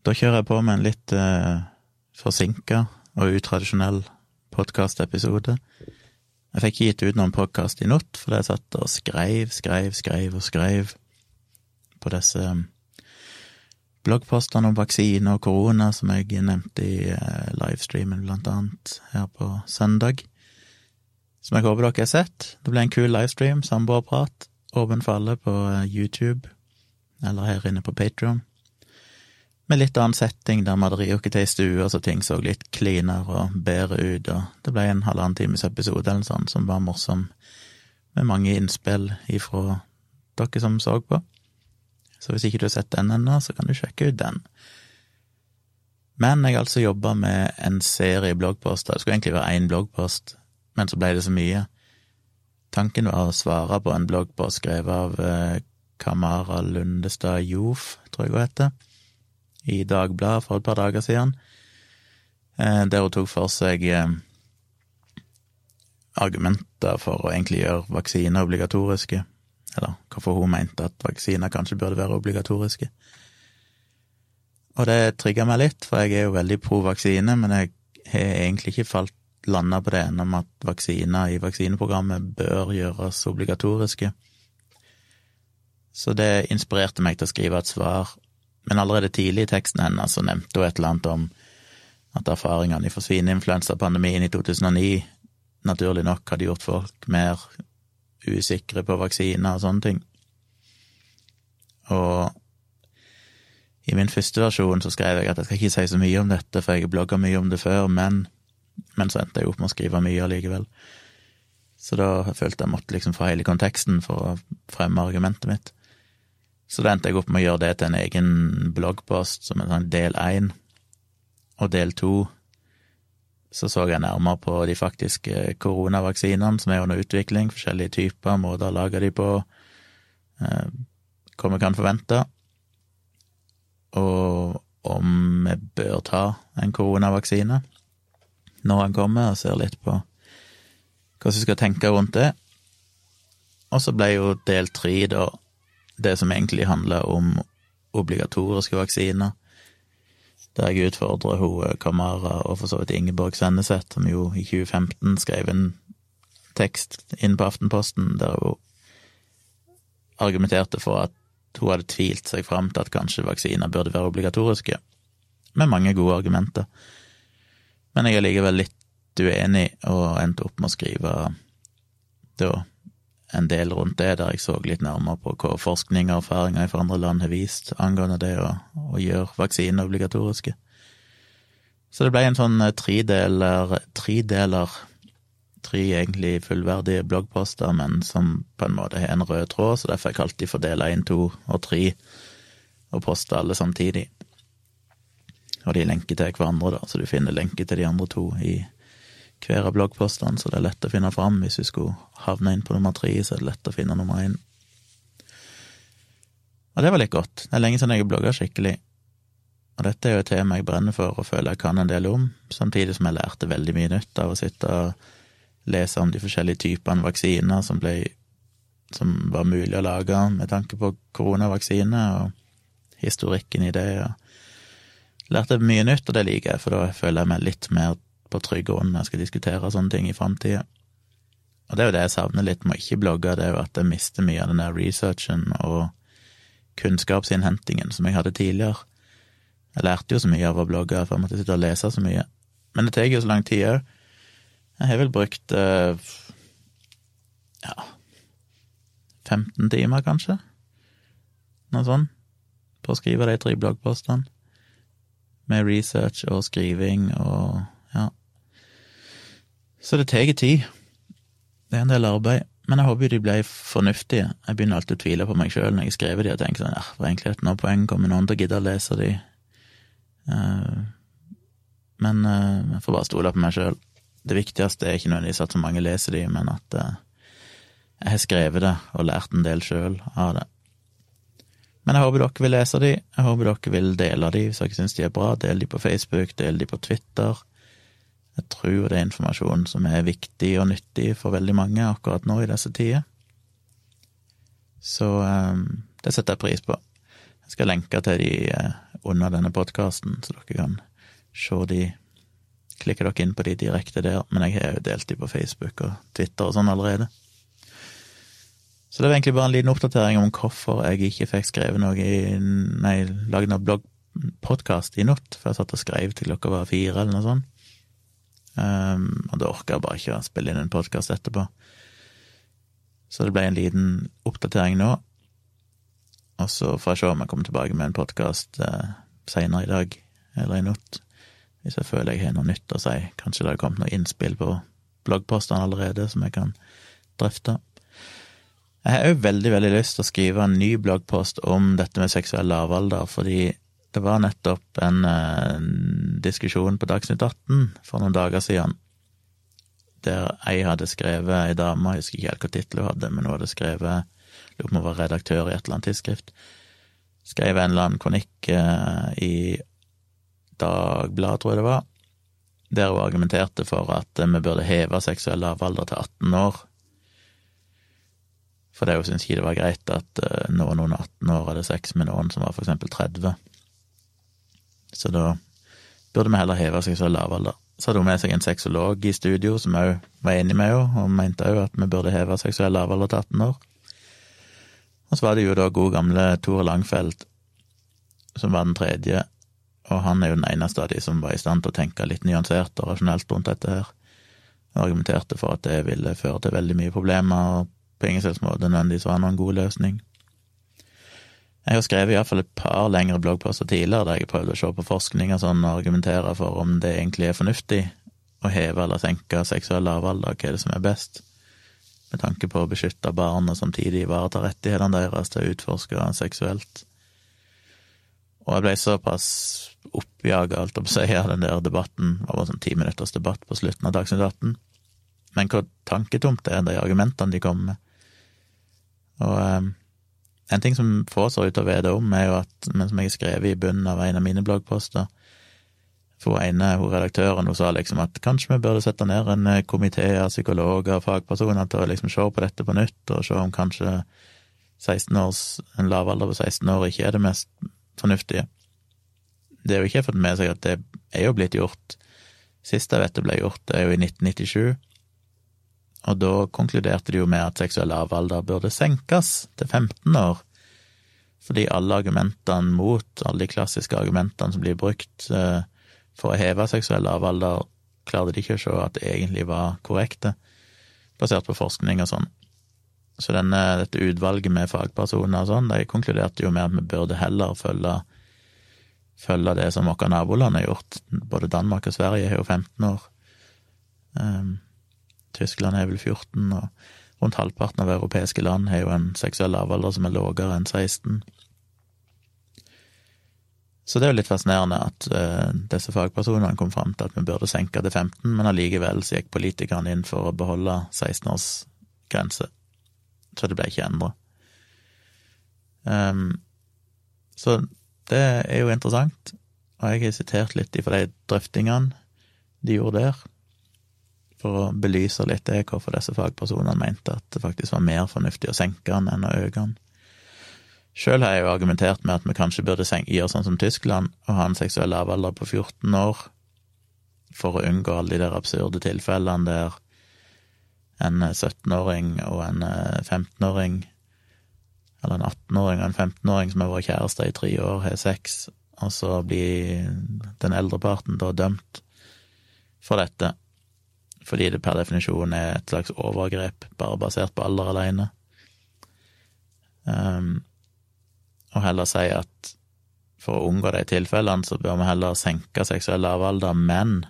Da kjører jeg på med en litt eh, forsinka og utradisjonell podkastepisode. Jeg fikk gitt ut noen podkast i natt, fordi jeg satt og skreiv, skreiv, skreiv og skreiv på disse um, bloggpostene om vaksine og korona som jeg nevnte i eh, livestreamen, blant annet, her på søndag. Som jeg håper dere har sett. Det ble en kul livestream, samboerprat, åpen for alle på uh, YouTube, eller her inne på Patron med litt annen setting, der vi hadde rioket til ei stue, så ting så litt cleanere og bedre ut, og det ble en halvannen times episode eller sånn, som var morsom, med mange innspill ifra dere som så på. Så hvis ikke du har sett den ennå, så kan du sjekke ut den. Men jeg har altså jobba med en serie bloggposter, det skulle egentlig være én bloggpost, men så ble det så mye. Tanken var å svare på en bloggpost skrevet av eh, Kamara Lundestad Jof, tror jeg hun heter i Dagbladet for et par dager siden, eh, der hun tok for seg eh, argumenter for å egentlig gjøre vaksiner obligatoriske, eller hvorfor hun mente at vaksiner kanskje burde være obligatoriske. Og det trigga meg litt, for jeg er jo veldig pro vaksine, men jeg har egentlig ikke falt landa på det ennå om at vaksiner i vaksineprogrammet bør gjøres obligatoriske. Så det inspirerte meg til å skrive et svar men allerede tidlig i teksten hennes så nevnte hun et eller annet om at erfaringene i svineinfluensapandemien i 2009 naturlig nok hadde gjort folk mer usikre på vaksiner og sånne ting. Og i min første versjon så skrev jeg at jeg skal ikke si så mye om dette, for jeg har blogga mye om det før, men, men så endte jeg opp med å skrive mye allikevel. Så da følte jeg måtte liksom få hele konteksten for å fremme argumentet mitt. Så da endte jeg opp med å gjøre det til en egen bloggpost som en sånn del én. Og del to så så jeg nærmere på de faktiske koronavaksinene som er under utvikling, forskjellige typer, måter å lage de på, eh, hva vi kan forvente, og om vi bør ta en koronavaksine når han kommer, og ser litt på hva vi skal tenke rundt det. Og så ble jo del tre da det som egentlig handler om obligatoriske vaksiner, der jeg utfordrer hun eh, Kamara og for så vidt Ingeborg Senneset, som jo i 2015 skrev en tekst inn på Aftenposten der hun argumenterte for at hun hadde tvilt seg fram til at kanskje vaksiner burde være obligatoriske, med mange gode argumenter. Men jeg er likevel litt uenig, og endte opp med å skrive da en del rundt det, der jeg så litt nærmere på hva forskning og erfaringer fra andre land har vist angående det å, å gjøre vaksiner obligatoriske. Så det ble en sånn eh, tredeler, tredeler, tre egentlig fullverdige bloggposter, men som på en måte har en rød tråd, så derfor har jeg alltid fordela inn to og tre, og posta alle samtidig. Og de lenker til hverandre, da, så du finner lenke til de andre to i hver av bloggpostene, så det er lett å finne fram. Hvis vi skulle havne inn på nummer tre, så er det lett å finne nummer én. Og det var litt godt. Det er lenge siden jeg har blogga skikkelig. Og dette er jo et tema jeg brenner for og føler jeg kan en del om, samtidig som jeg lærte veldig mye nytt av å sitte og lese om de forskjellige typene vaksiner som, ble, som var mulig å lage med tanke på koronavaksine, og historikken i det. og Lærte mye nytt, og det liker jeg, for da føler jeg meg litt mer på trygg grunn når jeg skal diskutere sånne ting i framtida. Og det er jo det jeg savner litt med å ikke blogge, det er jo at jeg mister mye av den der researchen og kunnskapsinnhentingen som jeg hadde tidligere. Jeg lærte jo så mye av å blogge, for jeg måtte sitte og lese så mye. Men det tar jo så lang tid òg. Jeg har vel brukt eh, ja 15 timer, kanskje, noe sånt, på å skrive de tre bloggpostene. Med research og skriving og ja, så det tar tid. Det er en del arbeid. Men jeg håper jo de ble fornuftige. Jeg begynner alltid å tvile på meg sjøl når jeg skriver de og tenker sånn, ja, var egentlig et noe poeng, kommer noen til å gidde å lese de? Uh, men uh, jeg får bare stole på meg sjøl. Det viktigste er ikke nødvendigvis at så mange leser de, men at uh, jeg har skrevet det og lært en del sjøl av det. Men jeg håper dere vil lese de, jeg håper dere vil dele de hvis dere syns de er bra. Del de på Facebook, del de på Twitter. Jeg tror det er informasjon som er viktig og nyttig for veldig mange akkurat nå i disse tider. Så um, det setter jeg pris på. Jeg skal lenke til de uh, under denne podkasten, så dere kan se de Klikker dere inn på de direkte der, men jeg har jo delt de på Facebook og Twitter og sånn allerede. Så det var egentlig bare en liten oppdatering om hvorfor jeg ikke fikk skrevet noe i Nei, lagd noe bloggpodkast i natt, for jeg satt og skrev til klokka var fire, eller noe sånt. Um, og da orka jeg bare ikke å spille inn en podkast etterpå. Så det ble en liten oppdatering nå. Og så får jeg se om jeg kommer tilbake med en podkast uh, seinere i dag, eller i natt. Hvis jeg føler jeg har noe nytt å si. Kanskje det har kommet noe innspill på bloggpostene allerede som jeg kan drøfte. Jeg har òg veldig, veldig lyst til å skrive en ny bloggpost om dette med seksuell lavalder, fordi det var nettopp en, en eh, diskusjon på Dagsnytt 18 for noen dager siden, der jeg hadde skrevet, ei dame, jeg husker ikke helt hva tittel hun hadde, men hun hadde skrevet, lurer på om hun var redaktør i et eller annet tidsskrift, skrev en eller annen kronikk eh, i Dagbladet, tror jeg det var, der hun argumenterte for at vi burde heve seksuell lavalder til 18 år. For det hun syntes ikke det var greit at uh, noen under 18 år hadde sex med noen som var for eksempel 30. Så da burde vi heller heve oss i Så hadde hun med seg en sexolog i studio som òg var enig med henne, og mente òg at vi burde heve seksuell lavalder til 18 år. Og så var det jo da god gamle Tore Langfelt, som var den tredje, og han er jo den eneste av de som var i stand til å tenke litt nyansert og rasjonelt rundt dette her, og argumenterte for at det ville føre til veldig mye problemer, og på ingen slags måte nødvendigvis var noen god løsning. Jeg har skrevet iallfall et par lengre bloggposter tidligere der jeg har prøvd å se på forskning og sånn og argumentere for om det egentlig er fornuftig å heve eller senke seksuell lavalder, hva er det som er best, med tanke på å beskytte barn og samtidig ivareta rettighetene deres til å utforske seksuelt. Og jeg ble såpass oppjaga, alt om seg, av den der debatten, det var bare sånn ti minutters debatt på slutten av Dagsnytt 18, men hvor tanketomt det er, de argumentene de kommer med. Og um, en ting som få ser ut til å vite om, er jo at, men som jeg har skrevet i bunnen av en av mine bloggposter For ene, hun redaktøren, hun sa liksom at kanskje vi burde sette ned en eh, komité av psykologer og fagpersoner til å liksom se på dette på nytt, og se om kanskje 16 års, en lav alder på 16 år ikke er det mest fornuftige. Det er jo ikke fått med seg at det er jo blitt gjort. Sist jeg vet det ble gjort, det er jo i 1997 og da konkluderte de jo med at seksuell lavalder burde senkes til 15 år, fordi alle argumentene mot, alle de klassiske argumentene som blir brukt eh, for å heve seksuell lavalder, klarte de ikke å se at det egentlig var korrekte, basert på forskning og sånn. Så denne, dette utvalget med fagpersoner og sånn, de konkluderte jo med at vi burde heller følge, følge det som våre naboland har gjort. Både Danmark og Sverige har jo 15 år. Um, Tyskland er vel 14, og rundt halvparten av europeiske land har jo en seksuell lavalder som er lavere enn 16. Så det er jo litt fascinerende at uh, disse fagpersonene kom fram til at vi burde senke til 15, men allikevel så gikk politikerne inn for å beholde 16-årsgrense. Så det ble ikke endra. Um, ehm, så det er jo interessant, og jeg har sitert litt fra de drøftingene de gjorde der for å belyse litt det, hvorfor disse fagpersonene mente at det faktisk var mer fornuftig å senke den enn å øke den. Sjøl har jeg jo argumentert med at vi kanskje burde gjøre sånn som Tyskland og ha en seksuell lavalder på 14 år, for å unngå alle de der absurde tilfellene der en 17-åring og en 15-åring, eller en 18-åring og en 15-åring som har vært kjærester i tre år, har sex, og så blir den eldre parten da dømt for dette fordi det per definisjon er et slags overgrep, bare basert på alder alene. Um, og heller si at for å unngå de tilfellene, så bør vi heller senke seksuell lavalder, men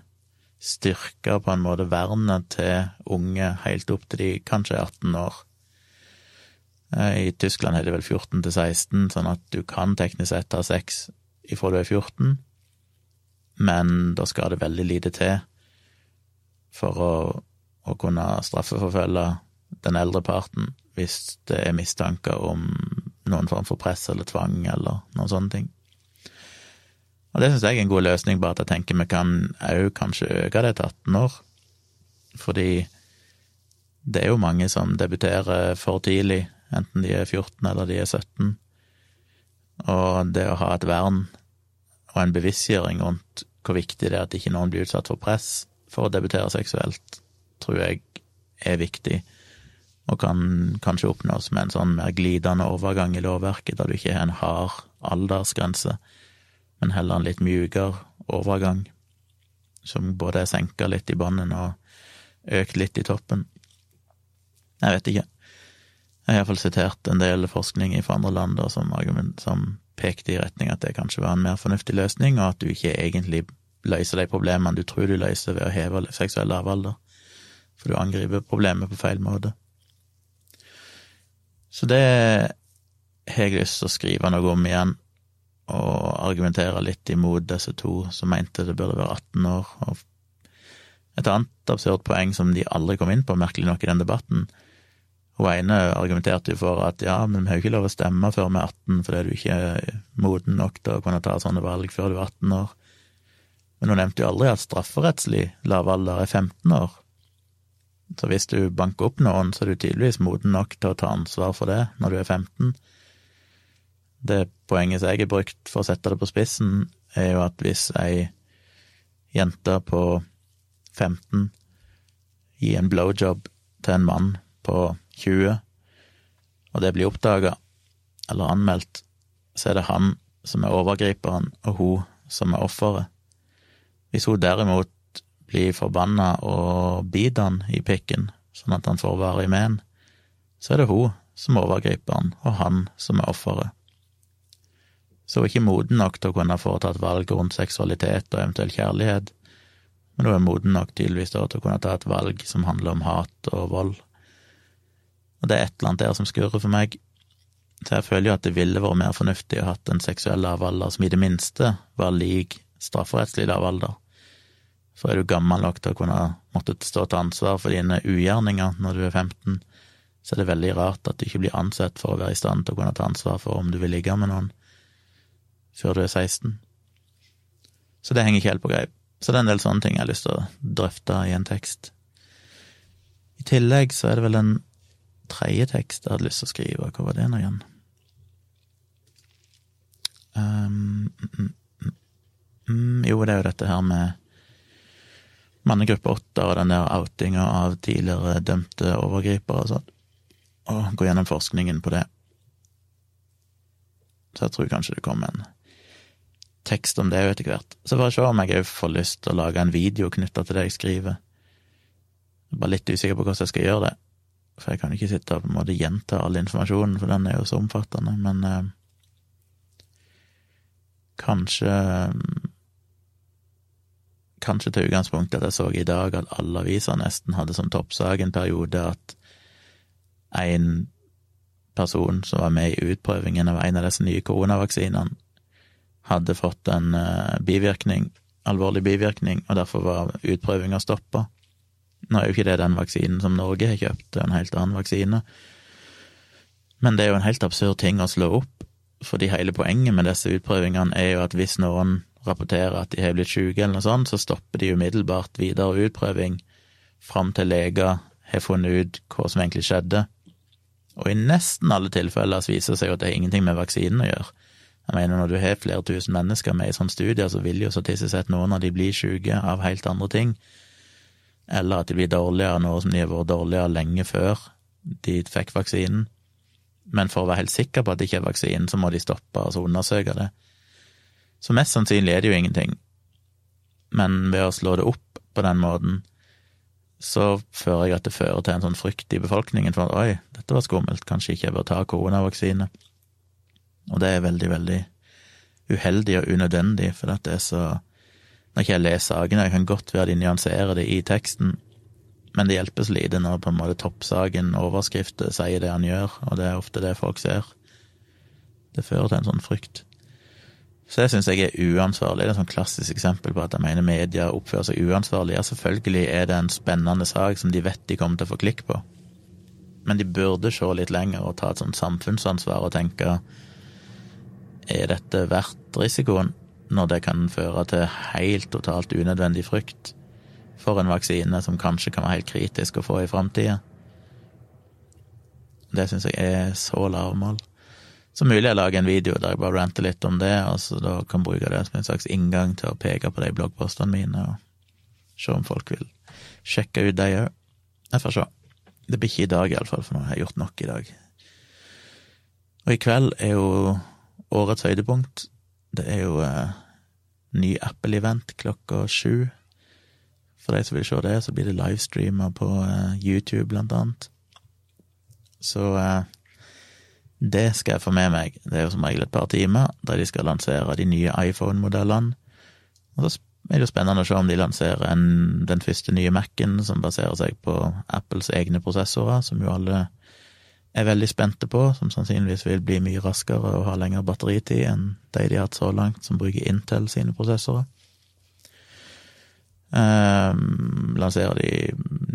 styrke på en måte vernet til unge helt opp til de kanskje er 18 år. Eh, I Tyskland er det vel 14 til 16, sånn at du kan teknisk sett ha sex ifra du er 14, men da skal det veldig lite til for å, å kunne straffeforfølge den eldre parten hvis det er mistanker om noen form for press eller tvang eller noen sånne ting. Og det syns jeg er en god løsning, bare at jeg tenker vi kan òg kanskje øke det til 18 år. Fordi det er jo mange som debuterer for tidlig, enten de er 14 eller de er 17. Og det å ha et vern og en bevisstgjøring rundt hvor viktig det er at ikke noen blir utsatt for press for å debutere seksuelt, tror jeg er viktig, og kan kanskje oppnås med en sånn mer glidende overgang i lovverket, da du ikke har en hard aldersgrense, men heller en litt mjukere overgang, som både er senka litt i bånden og økt litt i toppen. Jeg vet ikke. Jeg har iallfall sitert en del forskning fra andre land som, som pekte i retning at det kanskje var en mer fornuftig løsning, og at du ikke egentlig løser de problemene du tror du løser ved å heve seksuell lavalder, for du angriper problemet på feil måte. Så det har jeg lyst til å skrive noe om igjen, og argumentere litt imot disse to som mente det burde være 18 år. Og et annet absurd poeng som de aldri kom inn på, merkelig nok, i den debatten, hun ene argumenterte jo for at ja, men vi har jo ikke lov å stemme før vi er 18 fordi du ikke er moden nok til å kunne ta sånne valg før du er 18 år. Men hun nevnte jo aldri at strafferettslig lavalder er 15 år. Så hvis du banker opp noen, så er du tydeligvis moden nok til å ta ansvar for det når du er 15. Det poenget som jeg har brukt for å sette det på spissen, er jo at hvis ei jente på 15 gir en blowjob til en mann på 20, og det blir oppdaga eller anmeldt, så er det han som er overgriperen, og hun som er offeret. Hvis hun derimot blir forbanna og biter han i pikken, sånn at han får varig men, så er det hun som overgriper han, og han som er offeret. Så hun er ikke moden nok til å kunne foreta et valg rundt seksualitet og eventuell kjærlighet, men hun er moden nok tydeligvis til å kunne ta et valg som handler om hat og vold. Og det er et eller annet der som skurrer for meg. Så jeg føler jo at det ville vært mer fornuftig å hatt en seksuell lavalder som i det minste var lik strafferettslig lavalder. For er du gammel nok til å kunne måtte stå til ansvar for dine ugjerninger når du er 15, så er det veldig rart at du ikke blir ansett for å være i stand til å kunne ta ansvar for om du vil ligge med noen før du er 16. Så det henger ikke helt på greip. Så det er en del sånne ting jeg har lyst til å drøfte i en tekst. I tillegg så er det vel en tredje tekst jeg hadde lyst til å skrive. Hva var det nå igjen? Um, mm, mm, mm, jo, det er jo dette her med mannegruppe åtte og den der outinga av tidligere dømte overgripere og sånn. Og gå gjennom forskningen på det. Så jeg tror kanskje det kommer en tekst om det etter hvert. Så får jeg se om jeg òg får lyst til å lage en video knytta til det jeg skriver. Jeg er bare litt usikker på hvordan jeg skal gjøre det. For jeg kan ikke sitte og på en måte gjenta all informasjonen, for den er jo så omfattende. Men eh, kanskje Kanskje til utgangspunktet at jeg så i dag at alle aviser nesten hadde som toppsak en periode at en person som var med i utprøvingen av en av disse nye koronavaksinene, hadde fått en uh, bivirkning, alvorlig bivirkning, og derfor var utprøvinga stoppa. Nå er jo ikke det den vaksinen som Norge har kjøpt, det er en helt annen vaksine. Men det er jo en helt absurd ting å slå opp, fordi hele poenget med disse utprøvingene er jo at hvis noen rapporterer at de har blitt syke eller noe sånt, så stopper de umiddelbart videre utprøving fram til leger har funnet ut hva som egentlig skjedde. Og i nesten alle tilfeller viser det seg at det har ingenting med vaksinen å gjøre. Jeg mener, når du har flere tusen mennesker med i sånne studier, så vil jo statistisk sett noen av de bli syke av helt andre ting eller at de blir dårligere nå som de har vært dårligere lenge før de fikk vaksinen. Men for å være helt sikker på at det ikke er vaksinen, så må de stoppe og undersøke det. Så mest sannsynlig er det jo ingenting. Men ved å slå det opp på den måten, så fører jeg at det fører til en sånn frykt i befolkningen for at oi, dette var skummelt, kanskje ikke jeg bør ta koronavaksine. Og det er veldig, veldig uheldig og unødvendig, for det er så når ikke jeg leser sakene, jeg kan godt være de nyanserer det i teksten, men det hjelper så lite når på en måte toppsaken, overskrifter, sier det han gjør, og det er ofte det folk ser. Det fører til en sånn frykt. Så det syns jeg er uansvarlig. Det er et sånn klassisk eksempel på at jeg mener media oppfører seg uansvarlig. Ja, selvfølgelig er det en spennende sak som de vet de kommer til å få klikk på, men de burde se litt lenger og ta et sånt samfunnsansvar og tenke er dette verdt risikoen? når det kan føre til helt totalt unødvendig frykt for en vaksine som kanskje kan være helt kritisk å få i framtida. Det syns jeg er så lavmål. Så mulig jeg lager en video der jeg bare ranter litt om det, og så da kan bruke det som en slags inngang til å peke på de bloggpostene mine, og se om folk vil sjekke ut de òg. Jeg får se. Det blir ikke i dag, iallfall, for nå har jeg gjort nok i dag. Og i kveld er jo årets høydepunkt. Det er jo eh, ny Apple-event klokka sju. For de som vil se det, så blir det livestreamer på eh, YouTube, blant annet. Så eh, det skal jeg få med meg. Det er jo som regel et par timer, der de skal lansere de nye iPhone-modellene. Og så er det jo spennende å se om de lanserer en, den første nye Mac-en, som baserer seg på Apples egne prosessorer, som jo alle er veldig spente på, som sannsynligvis vil bli mye raskere og ha lengre batteritid enn de de har hatt så langt, som bruker Intel sine prosessorer. Um, lanserer de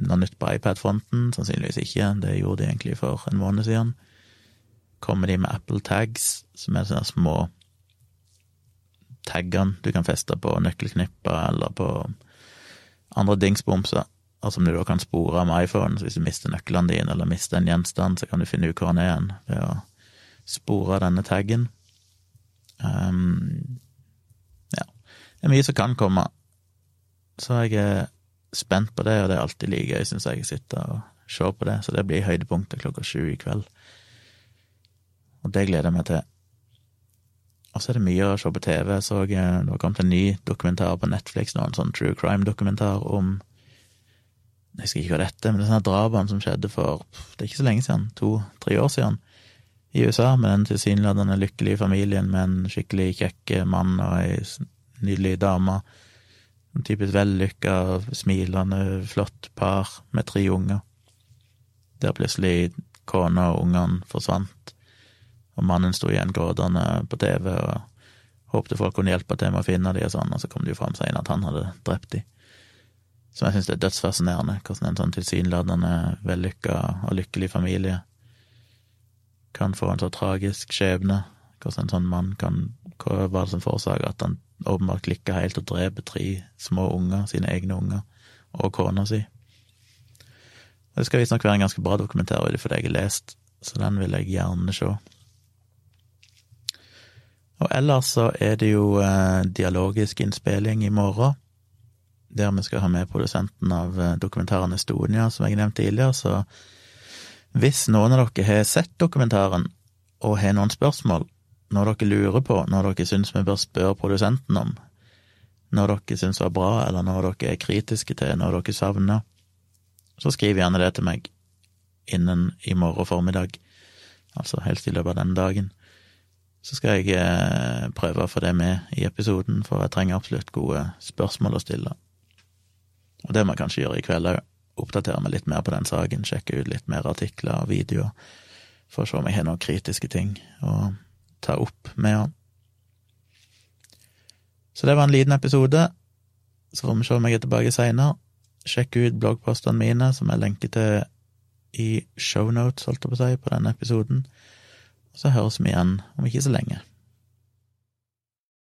noe nytt på iPad-fronten? Sannsynligvis ikke, det gjorde de egentlig for en måned siden kommer de med Apple Tags, som er sånne små taggene du kan feste på nøkkelknipper eller på andre dingsbomser, og som du da kan spore med iPhone. Så hvis du mister nøklene dine eller mister en gjenstand, så kan du finne ut hvor den er igjen ved å spore denne taggen. Um, ja, det er mye som kan komme. Så jeg er spent på det, og det er alltid like gøy, syns jeg, å sitte og se på det. Så det blir høydepunktet klokka sju i kveld. Og det gleder jeg meg til. Og så er det mye å se på TV. Jeg så det var kommet en ny dokumentar på Netflix nå, en sånn true crime-dokumentar om Jeg husker ikke hva dette men det er sånne drapene som skjedde for Det er ikke så lenge siden, to-tre år siden, i USA, med den tilsynelatende lykkelige familien med en skikkelig kjekk mann og ei nydelig dame. En typisk vellykka, smilende, flott par med tre unger. Der plutselig kona og ungene forsvant og mannen sto igjen gråtende på TV og håpte folk kunne hjelpe til med å finne dem og sånn, og så kom det jo fram senere at han hadde drept dem. Som jeg syns er dødsfascinerende, hvordan en sånn tilsynelatende vellykka og lykkelig familie kan få en så tragisk skjebne, hvordan en sånn mann kan Hva var det som forårsaker at han åpenbart klikka helt og dreper tre små unger, sine egne unger, og kona si? Det skal visstnok være en ganske bra dokumentar for det jeg har lest, så den vil jeg gjerne se. Og ellers så er det jo eh, dialogisk innspilling i morgen, der vi skal ha med produsenten av eh, dokumentaren Estonia, som jeg nevnte tidligere, så hvis noen av dere har sett dokumentaren og har noen spørsmål, når dere lurer på, når dere syns vi bør spørre produsenten om, når dere syns var bra, eller når dere er kritiske til, når dere savner, så skriv gjerne det til meg innen i morgen formiddag, altså helst i løpet av denne dagen så skal jeg eh, prøve å få det med i episoden, for jeg trenger absolutt gode spørsmål å stille. Og det må jeg kanskje gjøre i kveld òg. Oppdatere meg litt mer på den saken, sjekke ut litt mer artikler og videoer, for å se om jeg har noen kritiske ting å ta opp med han. Så det var en liten episode. Så får vi se om jeg er tilbake seinere. Sjekk ut bloggpostene mine, som jeg lenker til i shownotes, holdt jeg på å si, på denne episoden. Så høres vi igjen om ikke så lenge.